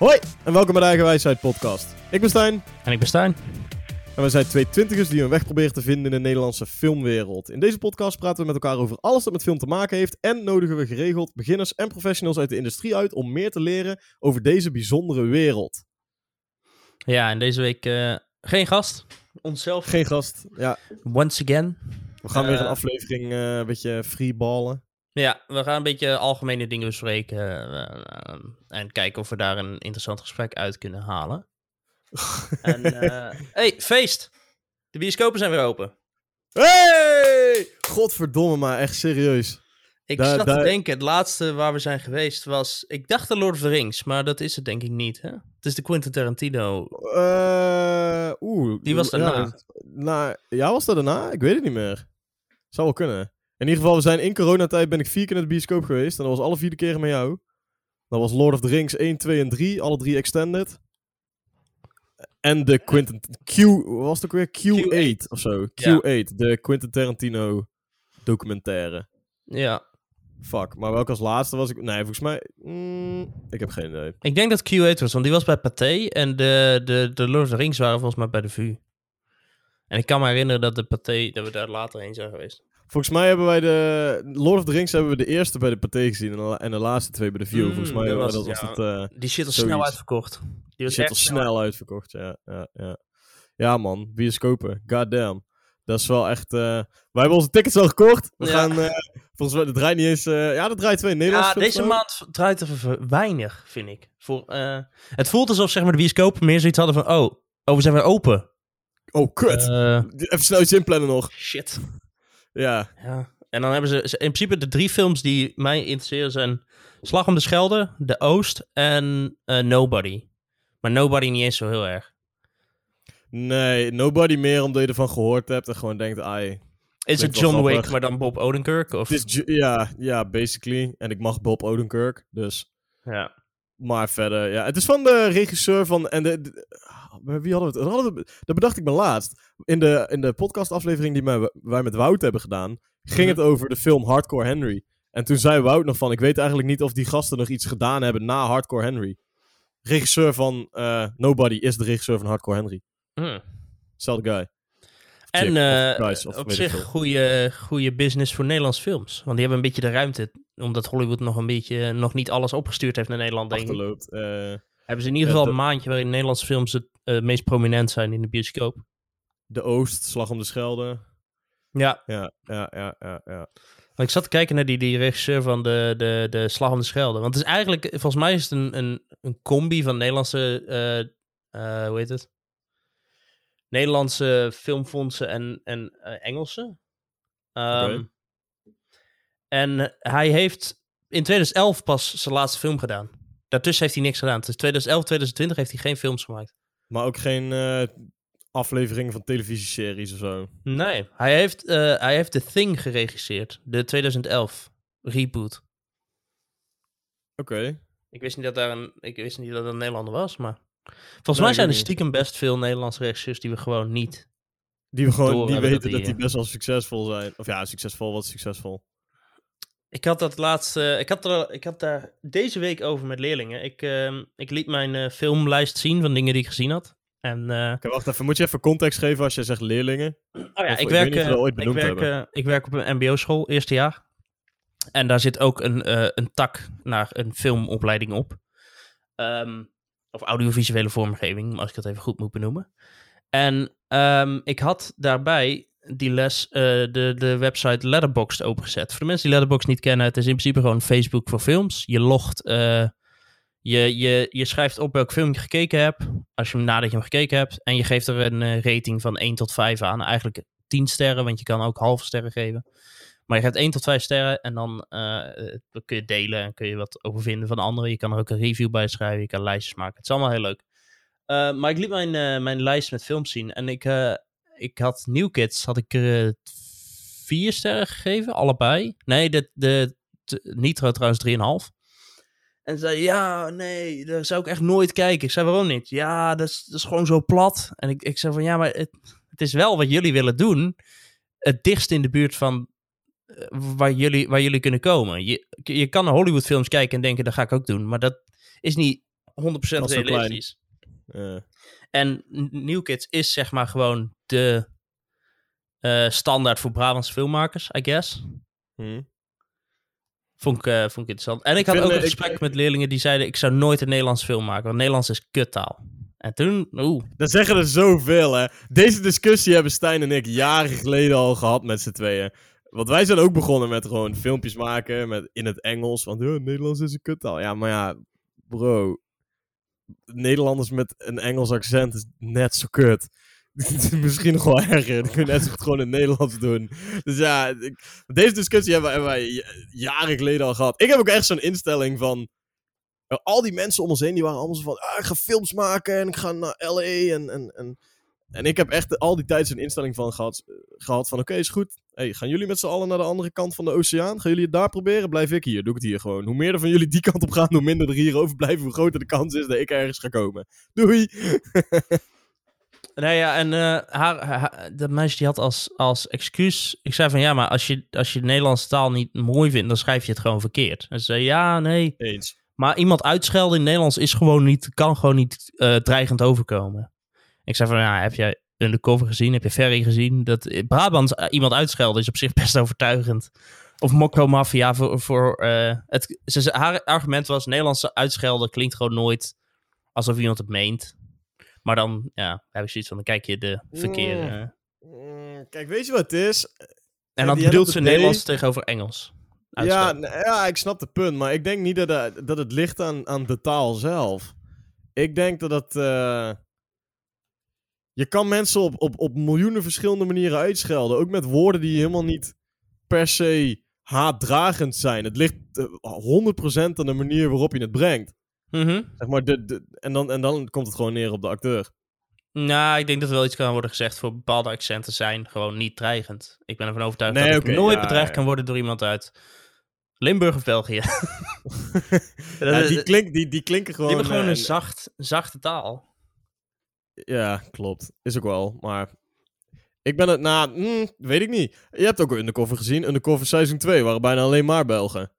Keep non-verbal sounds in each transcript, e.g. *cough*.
Hoi en welkom bij de Eigenwijsheid podcast. Ik ben Stijn En ik ben Stijn. en we zijn twee twintigers die hun weg proberen te vinden in de Nederlandse filmwereld. In deze podcast praten we met elkaar over alles dat met film te maken heeft en nodigen we geregeld beginners en professionals uit de industrie uit om meer te leren over deze bijzondere wereld. Ja, en deze week eh, geen gast. Onszelf. Geen gast. Ja, Once again. we gaan weer een Eh. aflevering eh, een beetje freeballen. Ja, we gaan een beetje algemene dingen bespreken. eh, en kijken of we daar een interessant gesprek uit kunnen halen. *laughs* en, eh, hey, feest! De bioscopen zijn weer open. Hey! Godverdomme, maar echt serieus. Ik Daar- zat te denken, het laatste waar we zijn geweest was... Ik dacht de Lord of the Rings, maar dat is het denk ik niet, hè? Het is de Quentin Tarantino. Eh, Oeh. Die was daarna. Ja, nou, ja, was dat daarna? Ik weet het niet meer. Zou wel kunnen. In ieder geval, we zijn in coronatijd ben ik vier keer naar de bioscoop geweest. En dat was alle vier de keren met jou. Dat was Lord of the Rings 1, 2 en 3. Alle drie extended. En de Quentin... Q... Was het ook weer? Q8 of zo. Q8. De Quentin Tarantino documentaire. Ja, Fuck. Maar welke als laatste was ik... Nee, volgens mij... mm, ik heb geen idee. ik denk dat Q8 was, want die was bij Pathé. En de, de, de Lord of the Rings waren volgens mij bij de VU. En ik kan me herinneren dat de Pathé, dat we daar later heen zijn geweest. Volgens mij hebben wij de... Lord of the Rings hebben we de eerste bij de Pathé gezien. En de, en de laatste twee bij de View. Mm, volgens mij dat dat was dat het... eh, Die shit was Zoiets. snel uitverkocht. Die was shit was snel uitverkocht, ja. Ja, ja. ja man, bioscopen. Goddamn. Dat is wel echt... eh, Wij hebben onze tickets al gekocht. We Ja. gaan... eh, volgens mij, het draait niet eens... ja, dat draait twee Nederlandse Ja, deze maand draait er weinig, vind ik. Voor, het voelt alsof zeg maar, de bioscopen meer zoiets hadden van... Oh, oh we zijn weer open. Oh, kut. Even snel iets inplannen nog. shit. Ja. Ja. En dan hebben ze, in principe de drie films die mij interesseren zijn... Slag om de Schelde, De Oost en eh, Nobody. Maar Nobody niet eens zo heel erg. Nee, nobody meer omdat je ervan gehoord hebt en gewoon denkt, ai... Is het John Wick, maar dan Bob Odenkirk? Of... Ja, ja, basically. En ik mag Bob Odenkirk, dus... Ja. Maar verder, ja. Het is van de regisseur van. En de, de- wie hadden we het? Dat, hadden we- dat bedacht ik me laatst. In de, in de podcastaflevering die wij, wij met Wout hebben gedaan. ging het over de film Hardcore Henry. En toen zei Wout nog van. Ik weet eigenlijk niet of die gasten nog iets gedaan hebben na Hardcore Henry. Regisseur van eh, Nobody is de regisseur van Hardcore Henry. Hm. Zelfde guy. En chick, eh, op zich goede, goede business voor Nederlandse films. Want die hebben een beetje de ruimte. Omdat Hollywood nog een beetje nog niet alles opgestuurd heeft naar Nederland, denk ik. Achterloopt. eh, Hebben ze in ieder geval een maandje waarin Nederlandse films het eh, meest prominent zijn in de bioscoop. de Oost, Slag om de Schelde. Ja. Ja, ja, ja, ja. ja. Ik zat te kijken naar die, die regisseur van de, de, de Slag om de Schelde. Want het is eigenlijk, volgens mij is het een, een, een combi van Nederlandse, eh, eh, hoe heet het? Nederlandse filmfondsen en, en Engelse. Oké. En hij heeft in 2011 pas zijn laatste film gedaan. Daartussen heeft hij niks gedaan. Dus 2011, 2020 heeft hij geen films gemaakt. Maar ook geen eh, afleveringen van televisieseries of zo. Nee, hij heeft, eh, hij heeft The Thing geregisseerd. De 2011 reboot. Oké. Ik wist niet dat daar een, ik wist niet dat dat een Nederlander was, maar... Volgens Nee, mij zijn er niet. stiekem best veel Nederlandse regisseurs die we gewoon niet... Die we gewoon die hebben weten dat dat die, die best wel succesvol zijn. Of ja, succesvol, wat succesvol. Ik had dat laatste... Ik had, er, ik had daar deze week over met leerlingen. Ik, ehm, ik liet mijn eh, filmlijst zien van dingen die ik gezien had. En eh, Oké, wacht even. Moet je even context geven als je zegt leerlingen? Oh ja, Of- ik werk, eh, dat ooit ik, werk, eh, ik werk op een mbo-school, eerste jaar. En daar zit ook een, eh, een tak naar een filmopleiding op. Ehm, of audiovisuele vormgeving, als ik het even goed moet benoemen. En ehm, ik had daarbij die les eh, de, de website Letterboxd opengezet. Voor de mensen die Letterboxd niet kennen, het is in principe gewoon Facebook voor films. Je logt, eh, je, je, je schrijft op welk film je gekeken hebt, als je hem nadat je hem gekeken hebt. En je geeft er een eh, rating van 1 tot 5 aan. Eigenlijk 10 sterren, want je kan ook halve sterren geven. Maar je geeft 1 tot 5 sterren en dan kun je delen en kun je wat over vinden van anderen. Je kan er ook een review bij schrijven, je kan lijstjes maken. Het is allemaal heel leuk. Maar ik liet mijn, mijn lijst met films zien en ik, ik had New Kids, had ik er eh, vier sterren gegeven, allebei. Nee, de, de, de Nitro trouwens 3,5. En ze zei, ja, nee, daar zou ik echt nooit kijken. Ik zei, waarom niet? Ja, dat is, dat is gewoon zo plat. En ik, ik zei van, ja, maar het, het is wel wat jullie willen doen. Het dichtst in de buurt van eh, waar, jullie, waar jullie kunnen komen. Je, je kan naar Hollywoodfilms kijken en denken, dat ga ik ook doen. Maar dat is niet 100% Dat is zo klein. realistisch. En New Kids is zeg maar gewoon de eh, standaard voor Brabantse filmmakers, I guess. hm. Vond ik, eh, vond ik interessant. En ik had vind, ook een ik- gesprek met leerlingen die zeiden: Ik zou nooit een Nederlands film maken, want Nederlands is kuttaal. En toen, oeh, Dat zeggen er zoveel, hè. Deze discussie hebben Stijn en ik jaren geleden al gehad met z'n tweeën. Want wij zijn ook begonnen met gewoon filmpjes maken met, in het Engels. Want ja, Nederlands is een kuttaal. Ja, maar ja, bro. Nederlanders met een Engels accent is net zo kut. *laughs* Misschien nog wel erger. Dan kun je net goed gewoon in het Nederlands doen. Dus ja, ik- deze discussie hebben, hebben wij jaren geleden al gehad. Ik heb ook echt zo'n instelling van... eh, Al die mensen om ons heen, die waren allemaal zo van... Ah, ik ga films maken en ik ga naar L.A. En, en, en, en ik heb echt al die tijd zo'n instelling van gehad, gehad van... Oké, is goed. Hey, gaan jullie met z'n allen naar de andere kant van de oceaan? Gaan jullie het daar proberen? Blijf ik hier. Doe ik het hier gewoon. Hoe meer er van jullie die kant op gaan, hoe minder er hier overblijven. Hoe groter de kans is dat ik ergens ga komen. Doei! *laughs* Nee, ja, en eh, haar, haar- dat meisje die had als, als excuus... Ik zei van, ja, maar als je, als je de Nederlandse taal niet mooi vindt, dan schrijf je het gewoon verkeerd. En ze zei, ja, nee. Eens. Maar iemand uitschelden in Nederlands is gewoon niet, kan gewoon niet eh, dreigend overkomen. Ik zei van, ja, heb jij Undercover gezien? Heb je Ferry gezien? Dat in Brabant eh, iemand uitschelden is op zich best overtuigend. Of Mokko Mafia voor... voor eh, het, ze- haar argument was, Nederlandse uitschelden klinkt gewoon nooit alsof iemand het meent. Maar dan, ja, heb ik zoiets van, dan kijk je de verkeerde... Mm, Kijk, weet je wat het is? en dan die bedoelt ze Nederlands tegenover Engels. Ja, ja, ik snap het punt, maar ik denk niet dat, het- dat het ligt aan, aan de taal zelf. Ik denk dat eh, Je kan mensen op, op, op miljoenen verschillende manieren uitschelden. Ook met woorden die helemaal niet per se haatdragend zijn. Het ligt eh, 100% aan de manier waarop je het brengt. Mhm. Zeg maar, de, de, en, dan, en dan komt het gewoon neer op de acteur. Nou, ik denk dat er wel iets kan worden gezegd voor bepaalde accenten zijn gewoon niet dreigend. Ik ben ervan overtuigd Nee, dat ik nooit ja, bedreigd ja. kan worden door iemand uit Limburg of België. *laughs* *laughs* Ja, die, klink, die, die klinken gewoon... Die hebben gewoon eh, een zacht, zachte taal. Ja, klopt. Is ook wel. Maar ik ben het na. mm, weet ik niet. Je hebt ook Undercover gezien. Undercover seizoen 2 waren bijna alleen maar Belgen.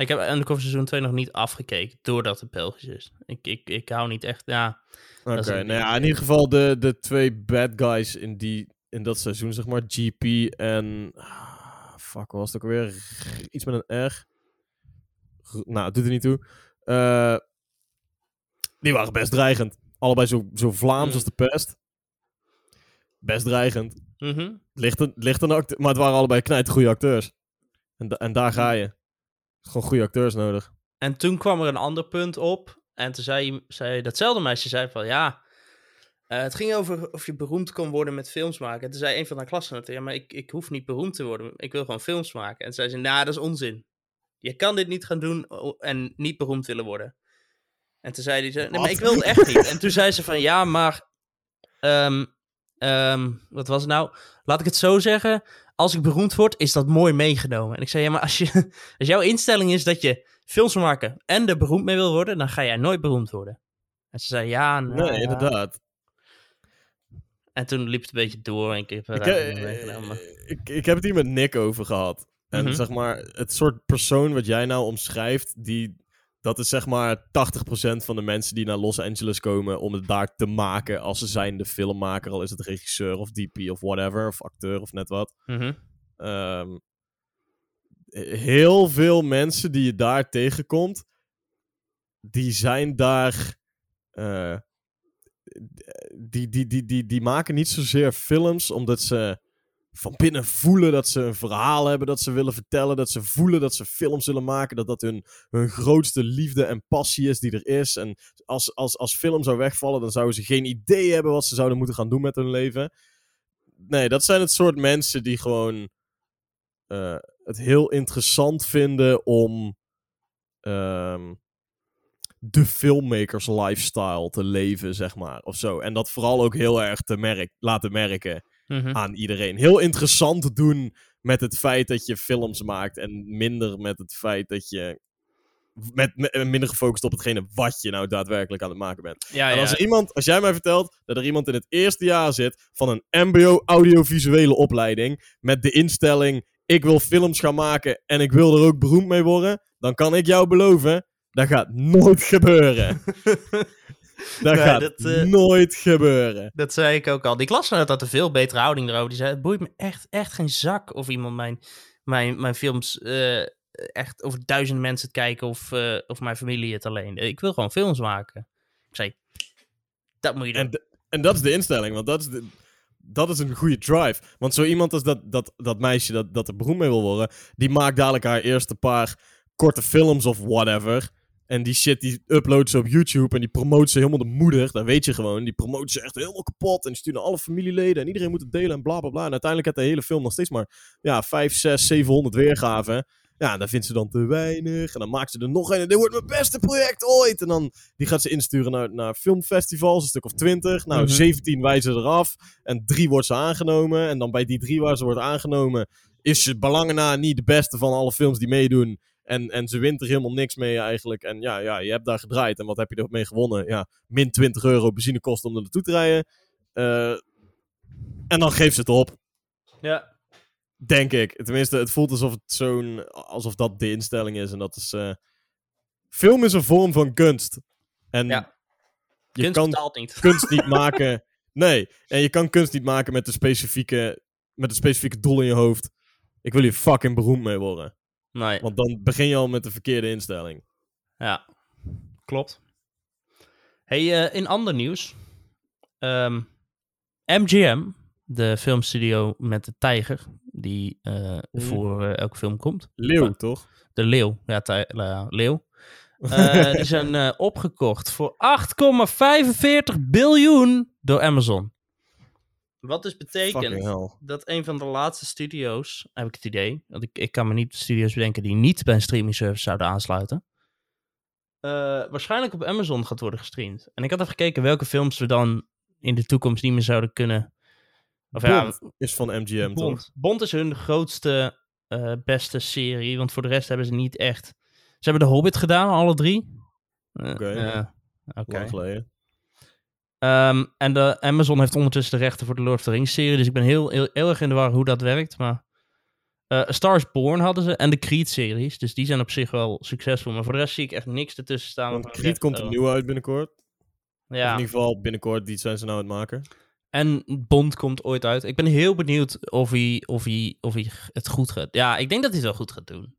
Ik heb Undercover seizoen 2 nog niet afgekeken, doordat het Belgisch is. Ik, ik, ik hou niet echt, ja... Oké, nou ja, in ieder geval de, de twee bad guys in, die, in dat seizoen, zeg maar. GP en. ah, Fuck, was het ook weer? Iets met een R. Nou, het doet er niet toe. Eh, die waren best dreigend. Allebei zo, zo Vlaams Mm. als de pest. Best dreigend. Mhm. Ligt een, ligt een acte- maar het waren allebei knijtgoede acteurs. En, da- en daar ga je. Gewoon goede acteurs nodig. En toen kwam er een ander punt op. En toen zei, zei datzelfde meisje zei van ja. eh, het ging over of je beroemd kon worden met films maken. En toen zei een van haar klasgenoten: Ja, maar ik, ik hoef niet beroemd te worden. Ik wil gewoon films maken. En toen zei ze: Nou, dat is onzin. Je kan dit niet gaan doen en niet beroemd willen worden. En toen zei hij: Nee, maar ik wil het echt niet. En toen zei ze: van ja, maar. ehm, ehm, wat was het nou? Laat ik het zo zeggen. Als ik beroemd word, is dat mooi meegenomen. En ik zei: Ja, maar als, je, *laughs* als jouw instelling is dat je films wil maken en er beroemd mee wil worden, dan ga jij nooit beroemd worden. En ze zei ja, nou, nee, ja. inderdaad. En toen liep het een beetje door en ik heb Ik, het eh, ik, ik heb het hier met Nick over gehad. En Mhm. zeg maar, het soort persoon wat jij nou omschrijft, die, dat is zeg maar 80% van de mensen die naar Los Angeles komen om het daar te maken als ze zijn de filmmaker, al is het regisseur of DP of whatever, of acteur of net wat. Mhm. Ehm, heel veel mensen die je daar tegenkomt, die zijn daar. eh, die, die, die, die, die maken niet zozeer films omdat ze van binnen voelen dat ze een verhaal hebben dat ze willen vertellen. Dat ze voelen dat ze films willen maken. Dat dat hun, hun grootste liefde en passie is die er is. En als, als, als film zou wegvallen, dan zouden ze geen idee hebben wat ze zouden moeten gaan doen met hun leven. Nee, dat zijn het soort mensen die gewoon eh, het heel interessant vinden om ehm, de filmmakers lifestyle te leven, zeg maar, of zo. En dat vooral ook heel erg te merk laten merken Mhm. aan iedereen. Heel interessant te doen met het feit dat je films maakt en minder met het feit dat je met, met- minder gefocust op hetgene wat je nou daadwerkelijk aan het maken bent. Ja, En ja. als, er iemand, als jij mij vertelt dat er iemand in het eerste jaar zit van een MBO audiovisuele opleiding met de instelling ik wil films gaan maken en ik wil er ook beroemd mee worden, dan kan ik jou beloven Dat gaat nooit gebeuren. *laughs* *laughs* dat Nee, gaat dat, eh, nooit gebeuren. Dat zei ik ook al. Die klas had een veel betere houding erover. Die zei, het boeit me echt, echt geen zak of iemand mijn, mijn, mijn films eh, echt over duizend mensen het kijken of, eh, of mijn familie het alleen. Ik wil gewoon films maken. Ik zei, dat moet je doen. En, en dat is de instelling, want dat is, de, dat is een goede drive. Want zo iemand als dat, dat, dat meisje dat, dat er beroemd mee wil worden, die maakt dadelijk haar eerste paar korte films of whatever. En die shit die uploadt ze op YouTube en die promoot ze helemaal de moeder. Dat weet je gewoon. Die promoot ze echt helemaal kapot. En die stuurt naar alle familieleden. En iedereen moet het delen en bla bla bla. En uiteindelijk heeft de hele film nog steeds maar ja, 5, 6, 700 weergaven. Ja, dat vindt ze dan te weinig. En dan maakt ze er nog een. En dit wordt mijn beste project ooit. En dan die gaat ze insturen naar, naar filmfestivals. Een stuk of 20. Nou, Mhm. 17 wijzen ze eraf. En drie wordt ze aangenomen. En dan bij die drie waar ze wordt aangenomen. Is ze belangen na niet de beste van alle films die meedoen. En, en ze wint er helemaal niks mee eigenlijk. En ja, ja, je hebt daar gedraaid. En wat heb je ermee gewonnen? Ja, min 20 euro benzinekosten om er naartoe te rijden. Eh, en dan geeft ze het op. Ja. Denk ik. Tenminste, het voelt alsof het zo'n. alsof dat de instelling is. En dat is. eh, film is een vorm van kunst. En Ja. je Kunst kan niet. kunst niet *laughs* maken. Nee. En je kan kunst niet maken met een specifieke. met een specifieke doel in je hoofd. Ik wil hier fucking beroemd mee worden. Nee, Want dan begin je al met de verkeerde instelling. ja. Klopt. Hey, eh, in ander nieuws. Ehm, MGM, de filmstudio met de tijger, die eh, Mhm. voor eh, elke film komt. Leeuw, Maar- toch? De leeuw. Ja, leeuw. *laughs* Eh, die zijn eh, opgekocht voor 8,45 biljoen door Amazon. Wat dus betekent dat een van de laatste studio's, heb ik het idee, want ik, ik kan me niet studio's bedenken die niet bij een streaming service zouden aansluiten, eh, waarschijnlijk op Amazon gaat worden gestreamd. En ik had even gekeken welke films we dan in de toekomst niet meer zouden kunnen. Of ja, Bond is van MGM, toch? Bond. Bond is hun grootste, eh, beste serie. Want voor de rest hebben ze niet echt. Ze hebben de Hobbit gedaan, alle drie. Eh, Oké. Oké. Lang Ehm, en de Amazon heeft ondertussen de rechten voor de Lord of the Rings serie. Dus ik ben heel, heel, heel erg in de war hoe dat werkt. Maar eh A Star is Born hadden ze. En de Creed-series. Dus die zijn op zich wel succesvol. Maar voor de rest zie ik echt niks ertussen staan. Want Creed komt er oh, nieuw uit binnenkort. Of Ja. in ieder geval binnenkort, die zijn ze nou aan het maken. En Bond komt ooit uit. Ik ben heel benieuwd of hij, of hij, of hij het goed gaat. Ja, ik denk dat hij het wel goed gaat doen.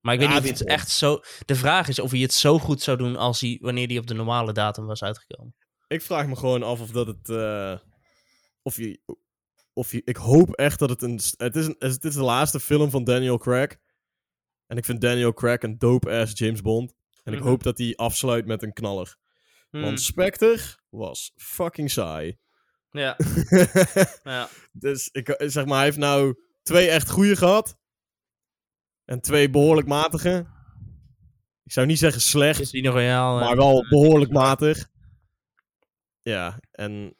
Maar ik weet Ja, niet of hij het echt zo. De vraag is of hij het zo goed zou doen als hij wanneer hij op de normale datum was uitgekomen. Ik vraag me gewoon af of dat het. eh, of je. Of je. Ik hoop echt dat het een. Het is, een, het is de laatste film van Daniel Craig. En ik vind Daniel Craig een dope-ass James Bond. En ik Mhm. hoop dat hij afsluit met een knaller. Hmm, Want Spectre was fucking saai. Ja, *laughs* ja. dus ik zeg maar, hij heeft nou twee echt goede gehad. En twee behoorlijk matige. Ik zou niet zeggen slecht. Is? Maar wel behoorlijk matig. Ja, en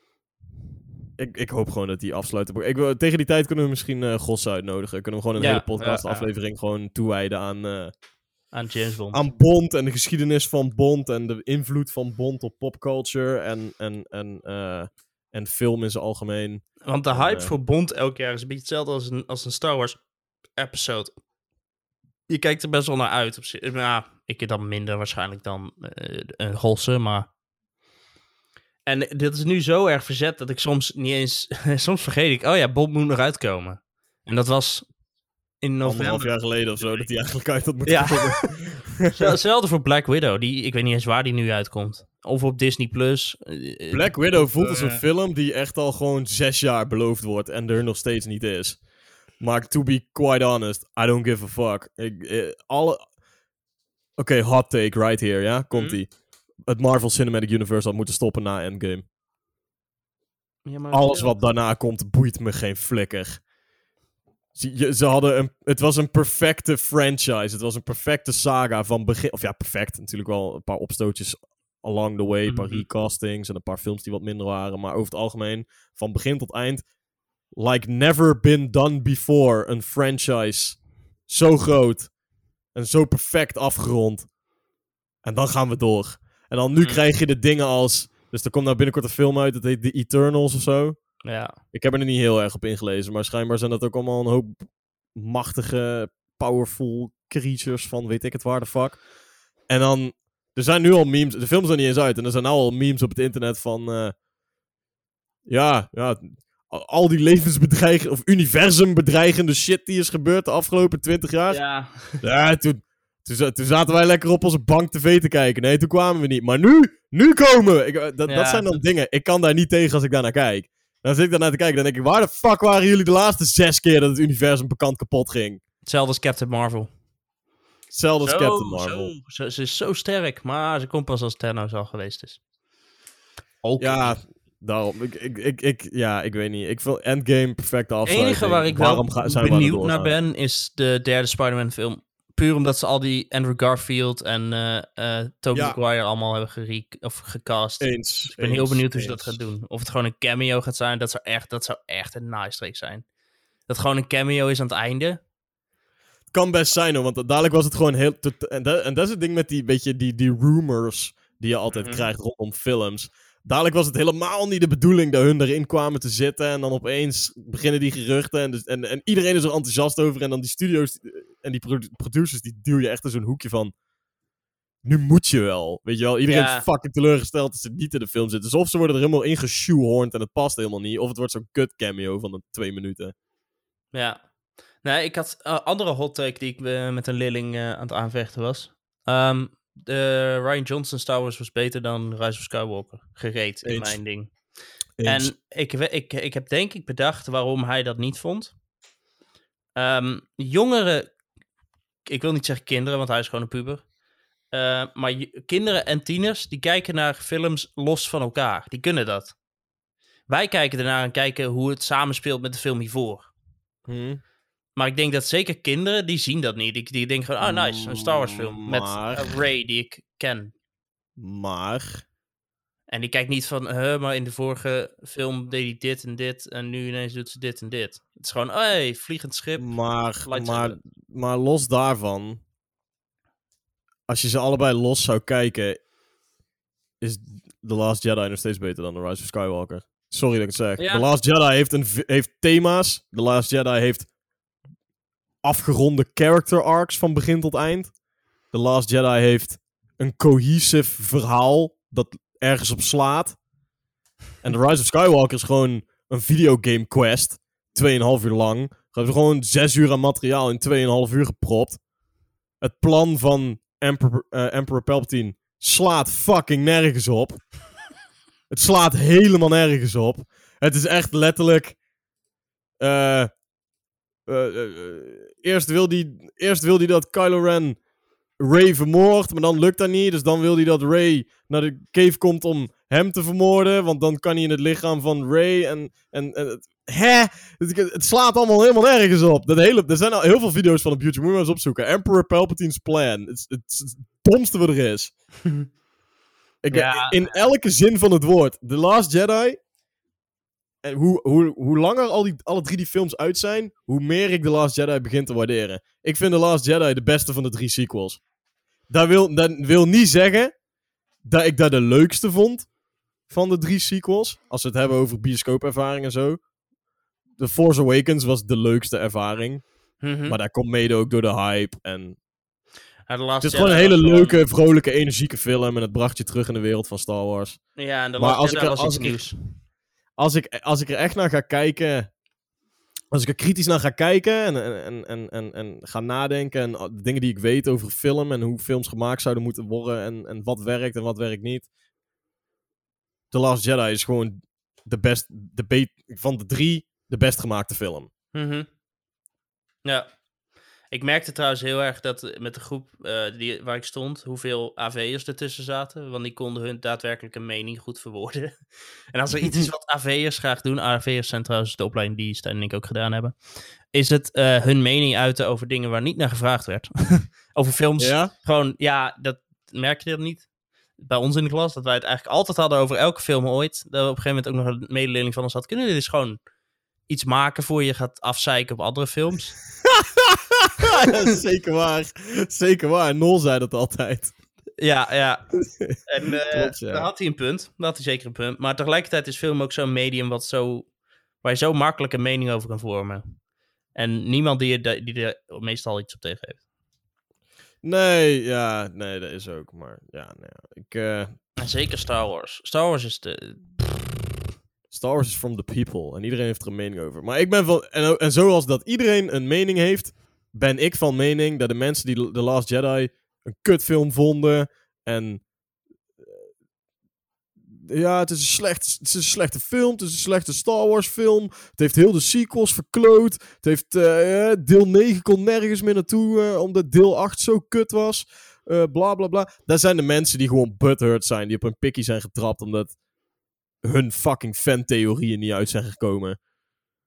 ik, ik hoop gewoon dat die afsluiten. Ik wil, tegen die tijd kunnen we misschien eh Goss uitnodigen. Kunnen we gewoon een Ja, hele podcast ja, ja. aflevering gewoon toewijden aan, eh, Aan James Bond. aan Bond en de geschiedenis van Bond en de invloed van Bond op popculture en, en, en, eh, en film in zijn algemeen. Want de hype voor Bond elk jaar is een beetje hetzelfde als een, als een Star Wars episode. Je kijkt er best wel naar uit. Op zich. Nou, ik dan minder waarschijnlijk dan een Holse, maar... En dit is nu zo erg verzet dat ik soms niet eens... *laughs* soms vergeet ik, oh ja, Bond moet nog uitkomen. En dat was in Anderhalf november. jaar geleden of zo, dat hij eigenlijk uit had moeten Ja. Hetzelfde *laughs* voor Black Widow. Die, ik weet niet eens waar die nu uitkomt. Of op Disney+. Plus. Eh, Black Widow voelt als een eh, film die echt al gewoon zes jaar beloofd wordt en er nog steeds niet is. Maar to be quite honest, I don't give a fuck. Ik, eh, alle... Oké, hot take right here, ja? Komt-ie. Het Marvel Cinematic Universe had moeten stoppen na Endgame. ja, maar- Alles wat daarna komt, boeit me geen flikker. Ze, ze hadden een, het was een perfecte franchise. Het was een perfecte saga van begin... Of ja, perfect. Natuurlijk wel een paar opstootjes along the way. Een paar Mhm. recastings en een paar films die wat minder waren. Maar over het algemeen, van begin tot eind... Like never been done before. Een franchise zo groot. En zo perfect afgerond. En dan gaan we door. En dan nu Mhm. krijg je de dingen als... Dus er komt nou binnenkort een film uit, dat heet The Eternals of zo. Ja. Ik heb er niet heel erg op ingelezen, maar schijnbaar zijn dat ook allemaal een hoop machtige, powerful creatures van weet ik het waar de fuck. En dan Er zijn nu al memes, de film is er niet eens uit. En er zijn nu al memes op het internet van... eh, ja, ja, al- die levensbedreigende of universumbedreigende shit die is gebeurd de afgelopen 20 jaar. Ja, Ja, toen, toen, toen zaten wij lekker op onze bank tv te kijken. Nee, toen kwamen we niet. Maar nu, nu komen we. Ik, eh, dat, Ja, dat zijn dan dingen. Ik kan daar niet tegen als ik daar naar kijk. Dan zit ik daar naar te kijken. Dan denk ik, waar de fuck waren jullie de laatste zes keer dat het universum bekend kapot ging? hetzelfde als Captain Marvel. Hetzelfde als Zo, Captain Marvel. Zo, zo- ze is zo sterk, maar ze komt pas als Thanos al geweest is. Ook. Ja, daarom. Ik, ik, ik, ik, ja, ik weet niet. Ik vind Endgame perfecte Het afsluiting. enige waar ik Waarom wel ga- het benieuwd naar ben, is de derde Spider-Man film. Puur omdat ze al die Andrew Garfield en eh eh Tobey Ja. Maguire allemaal hebben gere of gecast. Eens. Dus ik ben heel benieuwd hoe ze dat gaan doen. Of het gewoon een cameo gaat zijn, dat zou echt, dat zou echt een nice zijn. Dat gewoon een cameo is aan het einde. Het kan best zijn hoor, want dadelijk was het gewoon heel... tot- En dat, en dat is het ding met die, beetje die, die rumors die je altijd Mhm. krijgt rondom films. Dadelijk was het helemaal niet de bedoeling dat hun erin kwamen te zitten. En dan opeens beginnen die geruchten. En, dus, en, en iedereen is er enthousiast over. En dan die studio's eh, en die produ- producers, die duw je echt in zo'n hoekje van... Nu moet je wel. Weet je wel, iedereen Ja. is fucking teleurgesteld dat ze niet in de film zitten. Dus of ze worden er helemaal in geshoehorned en het past helemaal niet. Of het wordt zo'n kut cameo van de twee minuten. Ja. Nee, ik had een andere hot take die ik eh, met een leerling aan het aanvechten was. Ehm, de Ryan Johnson Star Wars was beter dan Rise of Skywalker. Gereed in mijn ding. Eens. En ik, ik, ik heb denk ik bedacht waarom hij dat niet vond. Ehm, jongeren, ik wil niet zeggen kinderen, want hij is gewoon een puber. Eh, maar kinderen en tieners, die kijken naar films los van elkaar. Die kunnen dat. Wij kijken ernaar en kijken hoe het samenspeelt met de film hiervoor. Hm. Maar ik denk dat zeker kinderen, die zien dat niet. Die, die denken gewoon, ah nice, een Star Wars film. Met Maar- eh, Ray die ik ken. Maar... En die kijkt niet van, huh, maar in de vorige film deed hij dit en dit. En nu ineens doet ze dit en dit. Het is gewoon, hey, vliegend schip. Maar, maar, maar los daarvan, als je ze allebei los zou kijken, is The Last Jedi nog steeds beter dan The Rise of Skywalker. Sorry dat ik het zeg. Ja. The Last Jedi heeft, een, heeft thema's. The Last Jedi heeft afgeronde character arcs van begin tot eind. The Last Jedi heeft een cohesive verhaal dat ergens op slaat. En The Rise of Skywalker is gewoon een videogame quest. 2,5 uur lang. Ze hebben gewoon 6 uur aan materiaal in 2,5 uur gepropt. Het plan van Emperor, eh, Emperor Palpatine slaat fucking nergens op. Het slaat helemaal nergens op. Het is echt letterlijk. eh, eh, eh, eh, eerst, wil die, eerst wil hij dat Kylo Ren Ray vermoordt, maar dan lukt dat niet. Dus dan wil hij dat Ray naar de cave komt om hem te vermoorden. Want dan kan hij in het lichaam van Ray. En, en, en het, hè? Het, het slaat allemaal helemaal nergens op. Dat hele, er zijn al heel veel video's van op YouTube. Moet je maar eens opzoeken. Emperor Palpatine's plan. Het het, domste wat er is. *laughs* Ik, Ja. In elke zin van het woord. The Last Jedi. Hoe, hoe, hoe langer al die, alle drie die films uit zijn, hoe meer ik The Last Jedi begin te waarderen. Ik vind The Last Jedi de beste van de drie sequels. Dat wil, dat wil niet zeggen dat ik dat de leukste vond van de drie sequels. Als we het hebben over bioscoopervaring en zo. The Force Awakens was de leukste ervaring. Mhm. Maar dat komt mede ook door de hype. En de het is gewoon een hele gewoon- leuke, vrolijke, energieke film. En het bracht je terug in de wereld van Star Wars. Ja, en de Maar als Jedi ik was als iets ik nieuws. Als ik, als ik er echt naar ga kijken. Als ik er kritisch naar ga kijken en, en, en, en, en, ga nadenken. En de dingen die ik weet over film en hoe films gemaakt zouden moeten worden. En, en wat werkt en wat werkt niet. The Last Jedi is gewoon de best, de van de drie de best gemaakte film. Mhm. Ja. Ik merkte trouwens heel erg dat eh, met de groep eh, die, waar ik stond, hoeveel AV'ers ertussen zaten. Want die konden hun daadwerkelijke mening goed verwoorden. *laughs* en als er iets is wat *laughs* AV'ers graag doen, AV'ers zijn trouwens de opleiding die Stijn en ik ook gedaan hebben, is het eh, hun mening uiten over dingen waar niet naar gevraagd werd. *laughs* over films. Ja? Gewoon, ja, dat merk je dat niet. Bij ons in de klas, dat wij het eigenlijk altijd hadden over elke film ooit. Dat op een gegeven moment ook nog een medeleerling van ons had. Kunnen jullie dus gewoon iets maken voor je gaat afzeiken op andere films? *laughs* Ja, zeker waar. Zeker waar. Nol zei dat altijd. Ja, ja. *laughs* En Klopt, ja. daar had hij een punt. Daar had hij zeker een punt. Maar tegelijkertijd is film ook zo'n medium wat zo, waar je zo makkelijk een mening over kan vormen. En niemand die, er- die er meestal iets op tegen heeft. Nee, ja, nee, dat is ook. Maar ja, nou ik... eh, En zeker Star Wars. Star Wars is de... Star Wars is from the people. En iedereen heeft er een mening over. Maar ik ben van... En, en zoals dat iedereen een mening heeft... Ben ik van mening dat de mensen die The Last Jedi een kutfilm vonden... En... eh, Ja, het is, een slecht, een slechte film. Het is een slechte Star Wars film. Het heeft heel de sequels verkloot. Het heeft... eh, eh, deel 9 kon nergens meer naartoe... omdat deel 8 zo kut was. Eh bla bla bla. Dat zijn de mensen die gewoon butthurt zijn. Die op hun pikkie zijn getrapt omdat hun fucking fantheorieën niet uit zijn gekomen.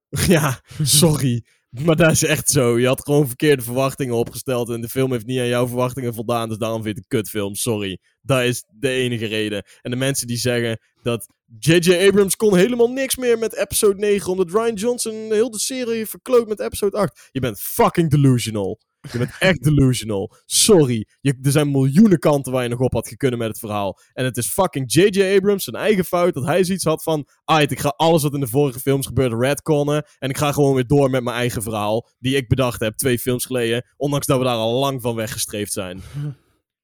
*laughs* ja, sorry. Maar dat is echt zo. Je had gewoon verkeerde verwachtingen opgesteld. En de film heeft niet aan jouw verwachtingen voldaan. Dus daarom vind ik het een kutfilm. Sorry. Dat is de enige reden. En de mensen die zeggen dat J.J. Abrams kon helemaal niks meer met episode 9. Omdat Ryan Johnson heel de serie verkloot met episode 8. Je bent fucking delusional. Je bent echt delusional. Sorry. Je, er zijn miljoenen kanten waar je nog op had kunnen met het verhaal. En het is fucking J.J. Abrams zijn eigen fout dat hij zoiets had van... Ait, ik ga alles wat in de vorige films gebeurde redconnen. En ik ga gewoon weer door met mijn eigen verhaal. Die ik bedacht heb twee films geleden. Ondanks dat we daar al lang van weggestreefd zijn. *laughs*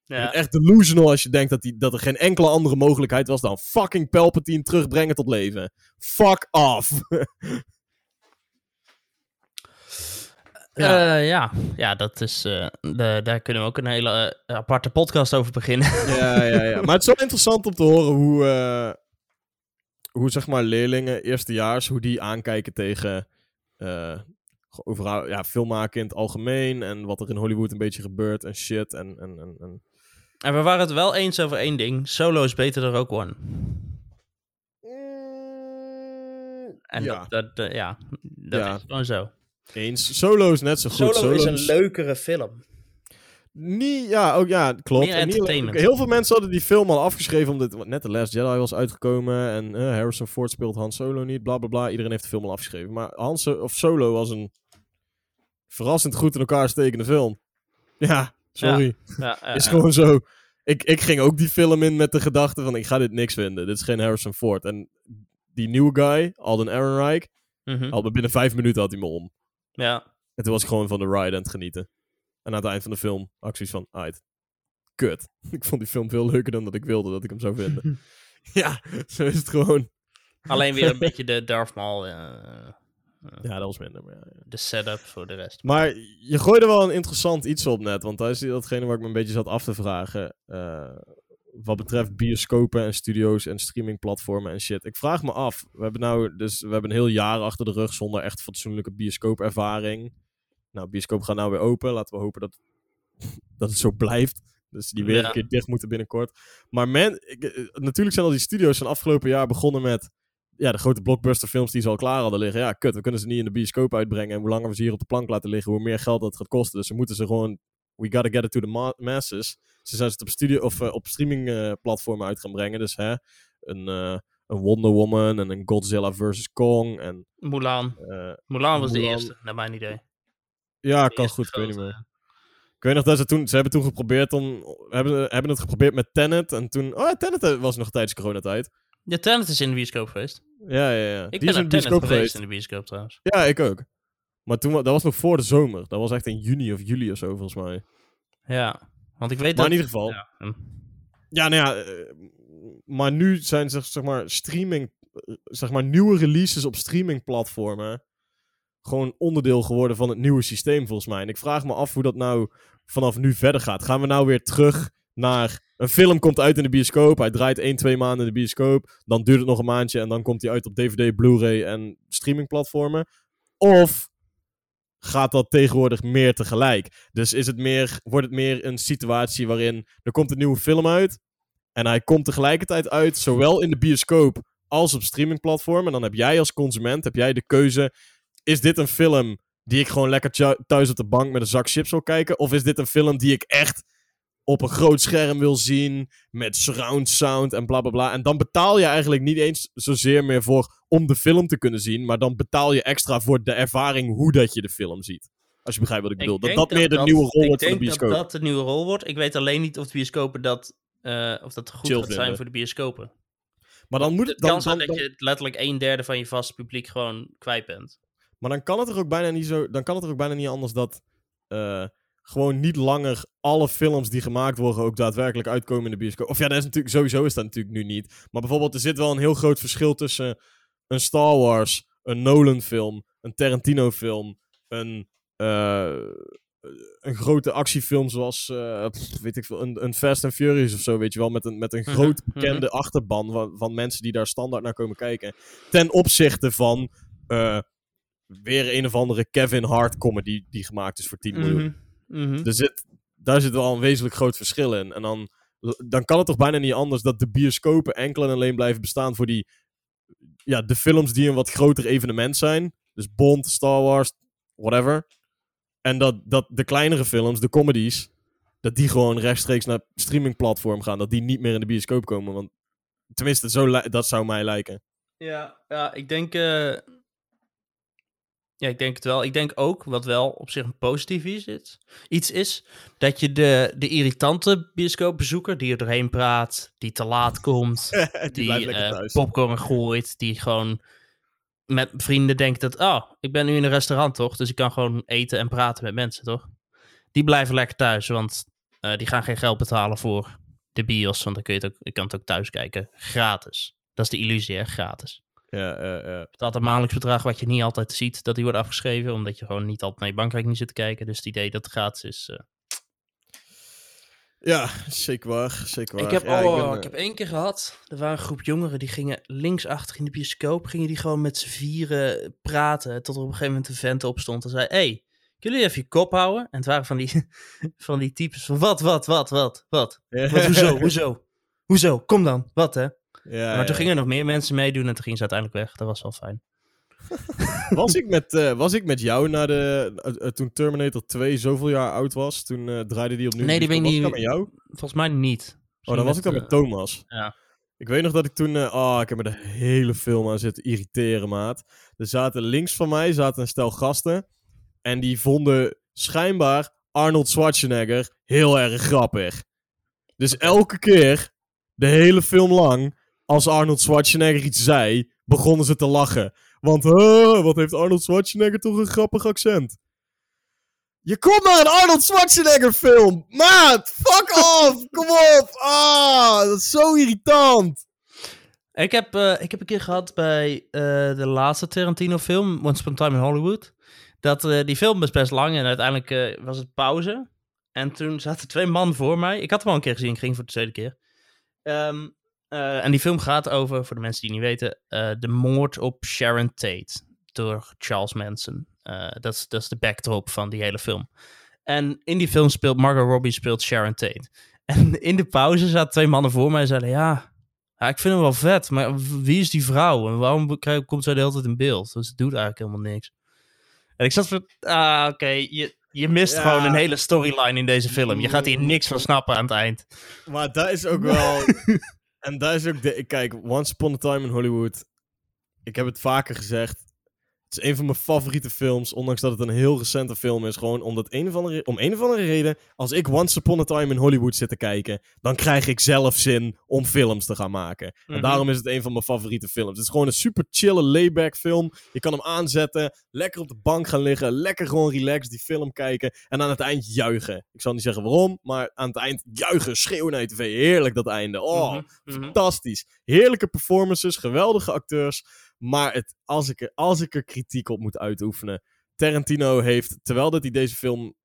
Je Ja. bent echt delusional als je denkt dat, die, dat er geen enkele andere mogelijkheid was dan fucking Palpatine terugbrengen tot leven. Fuck off. *laughs* Ja. ja. ja, dat is. eh, de, daar kunnen we ook een hele eh, aparte podcast over beginnen. *laughs* ja, ja, ja. Maar het is wel interessant om te horen hoe, eh, hoe zeg maar leerlingen, eerstejaars, hoe die aankijken tegen eh, overal, ja, filmmaken in het algemeen en wat er in Hollywood een beetje gebeurt en shit. En, en, en, en... en we waren het wel eens over één ding: Solo is beter dan Rogue One. En ja, dat, dat, eh, ja, dat Ja. is gewoon zo. Eens. Solo is net zo goed. Solo, is een is- leukere film. Niet, ja, ook, ja, klopt. Meer niet- heel veel mensen hadden die film al afgeschreven omdat net The Last Jedi was uitgekomen en eh, Harrison Ford speelt Han Solo niet, bla bla bla. Iedereen heeft de film al afgeschreven. Maar Han So- of Solo was een verrassend goed in elkaar stekende film. Ja, sorry. Ja, ja, Is gewoon zo. Ik, ik ging ook die film in met de gedachte van ik ga dit niks vinden. Dit is geen Harrison Ford. En die nieuwe guy, Alden Ehrenreich, Mhm. al binnen vijf minuten had hij me om. Ja. En toen was ik gewoon van de ride aan het genieten. En aan het eind van de film zoiets van, uit. Kut. *laughs* Ik vond die film veel leuker dan dat ik wilde dat ik hem zou vinden. *laughs* ja, zo is het gewoon. Alleen weer een *laughs* beetje de Darth Maul, eh, Ja, dat was minder. Maar, ja, ja. de setup voor de rest. maar je gooide wel een interessant iets op net. Want dat is datgene waar ik me een beetje zat af te vragen. eh, wat betreft bioscopen en studio's en streamingplatformen en shit. Ik vraag me af. We hebben nou dus we hebben een heel jaar achter de rug zonder echt fatsoenlijke bioscoopervaring. Nou, bioscoop gaat nou weer open. Laten we hopen dat, *laughs* dat het zo blijft. Dus die weer Ja. een keer dicht moeten binnenkort. Maar men, ik, eh, natuurlijk zijn al die studio's van afgelopen jaar begonnen met ja, de grote blockbusterfilms die ze al klaar hadden liggen. Ja, kut, we kunnen ze niet in de bioscoop uitbrengen. En hoe langer we ze hier op de plank laten liggen, hoe meer geld dat gaat kosten. Dus we moeten ze gewoon, we gotta get it to the ma- masses. Ze zijn het op, studio, of, eh, op streamingplatformen uit gaan brengen. Dus hè, een, eh, een Wonder Woman en een Godzilla vs. Kong. En, Mulan. eh, Mulan was de eerste, naar mijn idee. ja, kan goed, ik weet niet meer. Ik weet nog dat ze toen, ze hebben toen geprobeerd om, hebben, hebben het geprobeerd met Tenet. En toen, oh ja, Tenet eh, was nog tijdens coronatijd. Ja, Tenet is in de bioscoop geweest. Ja, ja, ja. Ik Die ben is in naar de Tenet bioscoop geweest in de bioscoop trouwens. Ja, ik ook. Maar toen, dat was nog voor de zomer. Dat was echt in juni of juli of zo, volgens mij. Ja, want ik weet Maar dat... in ieder geval. Ja, Ja, hm. nou ja. eh, maar nu zijn zeg, zeg maar streaming... eh, Zeg maar nieuwe releases op streamingplatformen... Gewoon onderdeel geworden van het nieuwe systeem, volgens mij. En ik vraag me af hoe dat nou vanaf nu verder gaat. Gaan we nou weer terug naar... Een film komt uit in de bioscoop. Hij draait 1, 2 maanden in de bioscoop. Dan duurt het nog een maandje en dan komt hij uit op DVD, Blu-ray en streamingplatformen. Of gaat dat tegenwoordig meer tegelijk? Dus is het meer, wordt het meer een situatie waarin er komt een nieuwe film uit. En hij komt tegelijkertijd uit, zowel in de bioscoop als op streamingplatformen. En dan heb jij als consument heb jij de keuze: is dit een film die ik gewoon lekker thuis op de bank met een zak chips wil kijken? Of is dit een film die ik echt op een groot scherm wil zien, met surround sound en bla bla bla. En dan betaal je eigenlijk niet eens zozeer meer voor om de film te kunnen zien, maar dan betaal je extra voor de ervaring hoe dat je de film ziet. Als je begrijpt wat ik bedoel. Dat denk dat meer de nieuwe rol ik wordt van de denk bioscoop. dat dat de nieuwe rol wordt. Ik weet alleen niet of de bioscopen dat... eh, of dat goed Chill gaat zijn vinden. voor de bioscopen. Maar dan moet Het dan, kan zijn dat je letterlijk een derde van je vaste publiek gewoon kwijt bent. Maar dan kan het er ook bijna niet zo. Dan kan het er ook bijna niet anders dat. eh, gewoon niet langer alle films die gemaakt worden ook daadwerkelijk uitkomen in de bioscoop. Of ja, dat is natuurlijk, sowieso is dat natuurlijk nu niet. Maar bijvoorbeeld, er zit wel een heel groot verschil tussen een Star Wars, een Nolan film, een Tarantino film, een, uh, een grote actiefilm zoals, uh, pff, weet ik veel, een, een Fast and Furious of zo, weet je wel, met een, met een Mhm, groot mhm. bekende achterban van, van mensen die daar standaard naar komen kijken. Ten opzichte van eh, weer een of andere Kevin Hart comedy die gemaakt is voor 10 miljoen. Er zit, daar zit wel een wezenlijk groot verschil in. En dan, dan kan het toch bijna niet anders dat de bioscopen enkel en alleen blijven bestaan voor die, ja, de films die een wat groter evenement zijn. Dus Bond, Star Wars, whatever. En dat, dat de kleinere films, de comedies, dat die gewoon rechtstreeks naar streamingplatform gaan. Dat die niet meer in de bioscoop komen. Want tenminste, zo dat zou mij lijken. Ja, ja, ik denk. eh, Ja, ik denk het wel. Ik denk ook, wat wel op zich een positief is, is- iets is, dat je de, de irritante bioscoopbezoeker die er doorheen praat, die te laat komt, *laughs* die eh, popcorn gooit, die gewoon met vrienden denkt dat, oh, ik ben nu in een restaurant toch, dus ik kan gewoon eten en praten met mensen toch? Die blijven lekker thuis, want eh, die gaan geen geld betalen voor de bios, want dan kun je het ook, je kan het ook thuis kijken, gratis. Dat is de illusie, hè, gratis. Ja, betaalt een maandelijks bedrag wat je niet altijd ziet dat die wordt afgeschreven, omdat je gewoon niet altijd naar je bankrekening zit te kijken. Dus het idee dat het gratis is. eh. ja, zeker waar. Zeker waar. Ik heb, Ja, oh, ben, eh, ik heb één keer gehad, er waren een groep jongeren die gingen linksachter in de bioscoop, gingen die gewoon met z'n vieren praten, tot er op een gegeven moment een vent opstond en zei, hey, kunnen jullie even je kop houden? En het waren van die, *laughs* van die types van, wat, wat, wat, wat, wat? Ja. Wat, hoezo, hoezo? Hoezo? Kom dan, wat hè? Ja, maar toen gingen er nog meer mensen meedoen en toen gingen ze uiteindelijk weg. Dat was wel fijn. *laughs* Was ik met, eh, was ik met jou naar de. eh, eh, toen Terminator 2 zoveel jaar oud was, toen draaide die opnieuw. Nee, die ben ik Was ik niet- met jou? Volgens mij niet. Oh, dan was ik dan met Thomas. ja. Ik weet nog dat ik toen. eh, oh, ik heb me de hele film aan zitten irriteren, maat. Er zaten links van mij zaten een stel gasten. En die vonden schijnbaar Arnold Schwarzenegger heel erg grappig. Dus elke keer, de hele film lang, als Arnold Schwarzenegger iets zei, begonnen ze te lachen. Want, huh, wat heeft Arnold Schwarzenegger toch een grappig accent? Je komt naar een Arnold Schwarzenegger film! Maat, fuck *laughs* off! Kom op! Ah, dat is zo irritant! Ik heb, eh, ik heb een keer gehad bij eh, de laatste Tarantino-film, Once Upon a Time in Hollywood. Dat eh, die film was best lang en uiteindelijk was het pauze. En toen zaten twee mannen voor mij. Ik had hem al een keer gezien, ik ging voor de tweede keer. Ehm, eh, en die film gaat over, voor de mensen die niet weten, eh, de moord op Sharon Tate door Charles Manson. Eh, dat, is, dat is de backdrop van die hele film. En in die film speelt Margot Robbie speelt Sharon Tate. *laughs* En in de pauze zaten twee mannen voor mij en zeiden: Ja, ja, ik vind hem wel vet, maar wie is die vrouw? En waarom krijg- komt zij de hele tijd in beeld? Dus het doet eigenlijk helemaal niks. En ik zat van, ah, oké, je, je mist Ja. gewoon een hele storyline in deze film. Je gaat hier niks van snappen aan het eind. Maar dat is ook wel. *laughs* en dat is ook de. Kijk, Once Upon a Time in Hollywood. Ik heb het vaker gezegd. Het is een van mijn favoriete films. Ondanks dat het een heel recente film is. Gewoon omdat een of andere, om een of andere reden. Als ik Once Upon a Time in Hollywood zit te kijken. Dan krijg ik zelf zin om films te gaan maken. En Mhm. daarom is het een van mijn favoriete films. Het is gewoon een super chille layback film. Je kan hem aanzetten. Lekker op de bank gaan liggen. Lekker gewoon relaxed die film kijken. En aan het eind juichen. Ik zal niet zeggen waarom. Maar aan het eind juichen. Schreeuwen naar je tv. Heerlijk dat einde. Oh, Mhm, mhm. fantastisch. Heerlijke performances, geweldige acteurs. Maar het, als, ik er, als ik er kritiek op moet uitoefenen. Tarantino heeft, terwijl dat hij deze film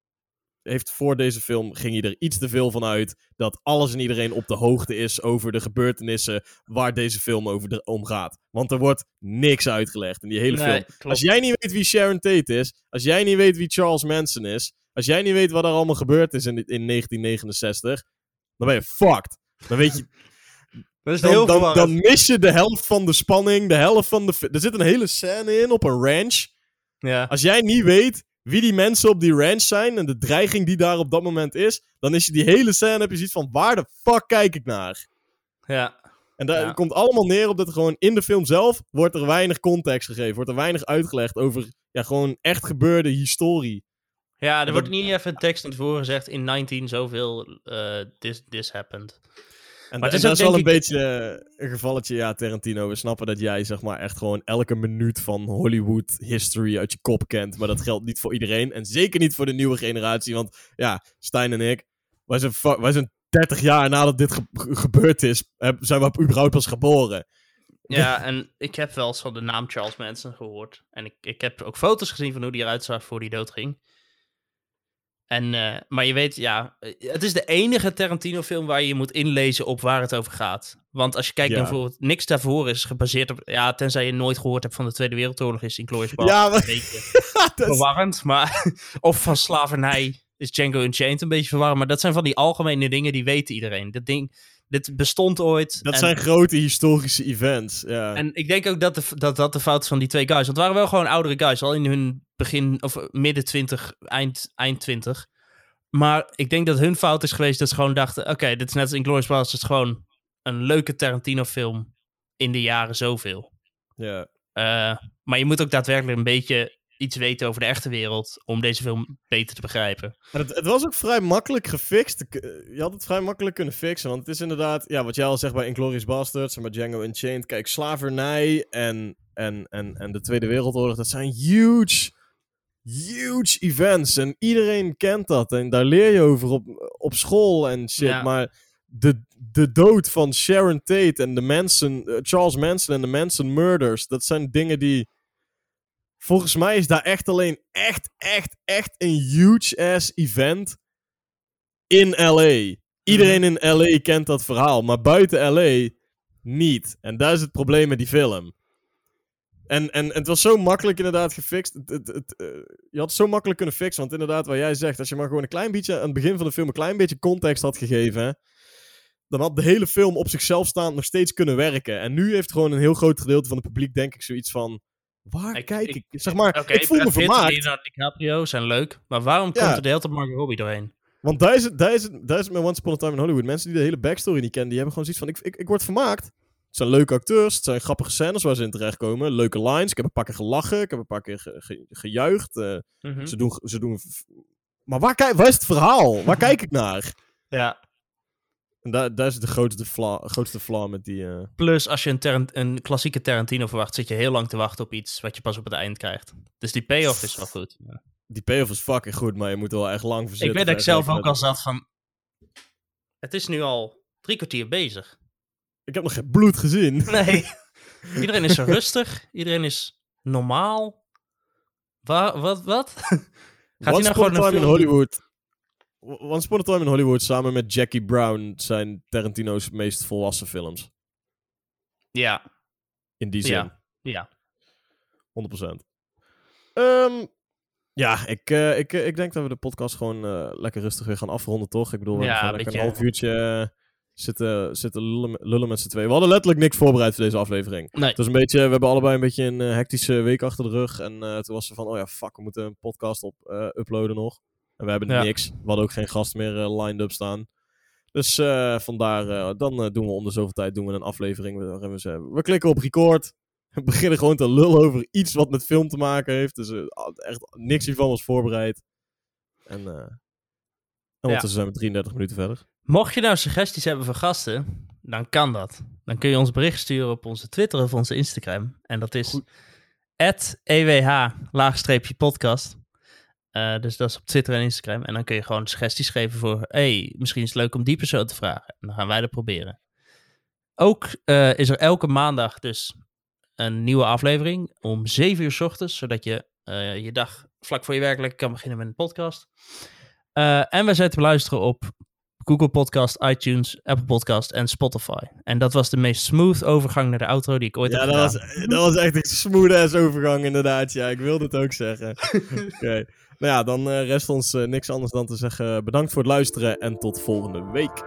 heeft voor deze film, ging hij er iets te veel van uit dat alles en iedereen op de hoogte is over de gebeurtenissen waar deze film over de- om gaat. Want er wordt niks uitgelegd in die hele Nee, film. klopt. Als jij niet weet wie Sharon Tate is, als jij niet weet wie Charles Manson is, als jij niet weet wat er allemaal gebeurd is in, in 1969, dan ben je fucked. Dan weet je, Dat is dan, heel dan, mis je de helft van de spanning, de helft van de... Er zit een hele scène in op een ranch. Ja. Als jij niet weet wie die mensen op die ranch zijn en de dreiging die daar op dat moment is, dan is je die hele scène, heb je zoiets van, waar de fuck kijk ik naar? ja. En daar Ja. komt allemaal neer op dat er gewoon in de film zelf wordt er weinig context gegeven, wordt er weinig uitgelegd over, ja, gewoon echt gebeurde historie. Ja, er Dat- wordt niet even een tekst in tevoren gezegd in 19 zoveel eh this, this happened. En, Maar het en is dat is wel een beetje eh, een gevalletje, ja, Tarantino. We snappen dat jij, zeg maar, echt gewoon elke minuut van Hollywood history uit je kop kent. Maar dat geldt niet voor iedereen. En zeker niet voor de nieuwe generatie. Want ja, Stijn en ik, wij zijn, wij zijn 30 jaar nadat dit ge- ge- gebeurd is, zijn we überhaupt pas geboren. Ja, en ik heb wel eens van de naam Charles Manson gehoord. En ik, ik heb ook foto's gezien van hoe die eruit zag voor die doodging. En, eh, maar je weet, ja, eh, het is de enige Tarantino-film waar je je moet inlezen op waar het over gaat. Want als je kijkt Ja. naar bijvoorbeeld, niks daarvoor is gebaseerd op, ja, tenzij je nooit gehoord hebt van de Tweede Wereldoorlog, is Inglourious Ja, Basterds maar- een beetje *laughs* Dat is- verwarrend. Maar, *laughs* of van slavernij is Django Unchained een beetje verwarrend. Maar dat zijn van die algemene dingen, die weet iedereen. Dat ding, dit bestond ooit. dat en- zijn grote historische events. Ja. en ik denk ook dat, de, dat dat de fout is van die twee guys. Want het waren wel gewoon oudere guys. Al in hun begin, of midden 20, eind, eind 20. Maar ik denk dat hun fout is geweest dat ze gewoon dachten... Oké, dit is net als Inglourious Basterds. Het is gewoon een leuke Tarantino-film in de jaren zoveel. ja. Eh, maar je moet ook daadwerkelijk een beetje iets weten over de echte wereld... om deze film beter te begrijpen. Maar het, het was ook vrij makkelijk gefixt. Eh, Je had het vrij makkelijk kunnen fixen. Want het is inderdaad, ja, wat jij al zegt bij Inglourious Basterds en bij Django Unchained. Kijk, slavernij en, en, en, en de Tweede Wereldoorlog, dat zijn huge, huge events. En iedereen kent dat. En daar leer je over op, op school en shit. Ja. Maar de, de dood van Sharon Tate en de Manson, eh, Charles Manson en de Manson murders, dat zijn dingen die... Volgens mij is daar echt alleen echt, echt, echt een huge-ass event in LA. Iedereen in LA kent dat verhaal, maar buiten LA niet. En daar is het probleem met die film. En, en, en het was zo makkelijk inderdaad gefixt. Het, het, het, eh, je had het zo makkelijk kunnen fixen, want inderdaad, wat jij zegt, als je maar gewoon een klein beetje aan het begin van de film een klein beetje context had gegeven, hè, dan had de hele film op zichzelf staand nog steeds kunnen werken. En nu heeft gewoon een heel groot gedeelte van het publiek, denk ik, zoiets van. Waar Ik- kijk ik- ik? Zeg maar, ik voel me Brad Pitt en vermaakt. Leonardo DiCaprio zijn leuk. Maar waarom Ja. komt er de hele tijd Margot Robbie doorheen? Want daar is, het, daar, is het, daar is het met Once Upon a Time in Hollywood. Mensen die de hele backstory niet kennen, die hebben gewoon zoiets van... Ik, ik, ik word vermaakt. Het zijn leuke acteurs, het zijn grappige scènes waar ze in terechtkomen. Leuke lines, ik heb een paar keer gelachen, ik heb een paar keer ge- ge- gejuicht. eh, Mhm. ze, doen, ze doen... Maar waar, kijk, waar is het verhaal? Waar kijk ik naar? Ja. Daar, is de grootste flaw, grootste flaw met die... eh, Plus, als je een, een klassieke Tarantino verwacht, zit je heel lang te wachten op iets wat je pas op het eind krijgt. Dus die payoff is wel goed. Ja. Die payoff is fucking goed, maar je moet er wel echt lang voor Ik weet dat ik zelf ook al zat van... Het is nu al drie kwartier bezig. Ik heb nog geen bloed gezien. *laughs* Nee. *laughs* Iedereen is zo rustig. Iedereen is normaal. Wa wat, wat? *laughs* Gaat hij nou gewoon Time in Hollywood. Once Upon a Time in Hollywood samen met Jackie Brown zijn Tarantino's meest volwassen films. Ja, In die zin. ja, ja. 100%. Ehm, ja, ik, eh, ik, eh, ik denk dat we de podcast gewoon eh, lekker rustig weer gaan afronden, toch? Ik bedoel, we Ja, hebben een beetje- een half uurtje zitten, zitten lullen, met- lullen met z'n tweeën. We hadden letterlijk niks voorbereid voor deze aflevering. Nee. Het was een beetje, we hebben allebei een beetje een hectische week achter de rug. En toen was ze van, oh ja, fuck, we moeten een podcast op uploaden nog. En we hebben Ja. niks. We hadden ook geen gast meer eh, lined up staan. Dus eh, vandaar, eh, dan doen we om de zoveel tijd doen we een aflevering. We, ze- we klikken op record. *laughs* We beginnen gewoon te lullen over iets wat met film te maken heeft. Dus eh, echt niks hiervan was voorbereid. En, en ondertussen zijn we 33 minuten verder. Mocht je nou suggesties hebben voor gasten, dan kan dat. Dan kun je ons bericht sturen op onze Twitter of onze Instagram. En dat is. @ewh-podcast. Eh, dus dat is op Twitter en Instagram. En dan kun je gewoon suggesties geven voor... hey, misschien is het leuk om die persoon te vragen. En dan gaan wij dat proberen. Ook eh, is er elke maandag dus een nieuwe aflevering om 7 uur s ochtends. Zodat je eh, je dag vlak voor je werk lekker kan beginnen met een podcast. En we zijn te beluisteren op Google Podcast, iTunes, Apple Podcast en Spotify. En dat was de meest smooth overgang naar de outro die ik ooit Ja, heb dat gedaan. was, dat was echt een smooth ass overgang inderdaad. Ja, ik wilde het ook zeggen. *laughs* Oké. Nou ja, dan eh, rest ons eh, niks anders dan te zeggen bedankt voor het luisteren en tot volgende week.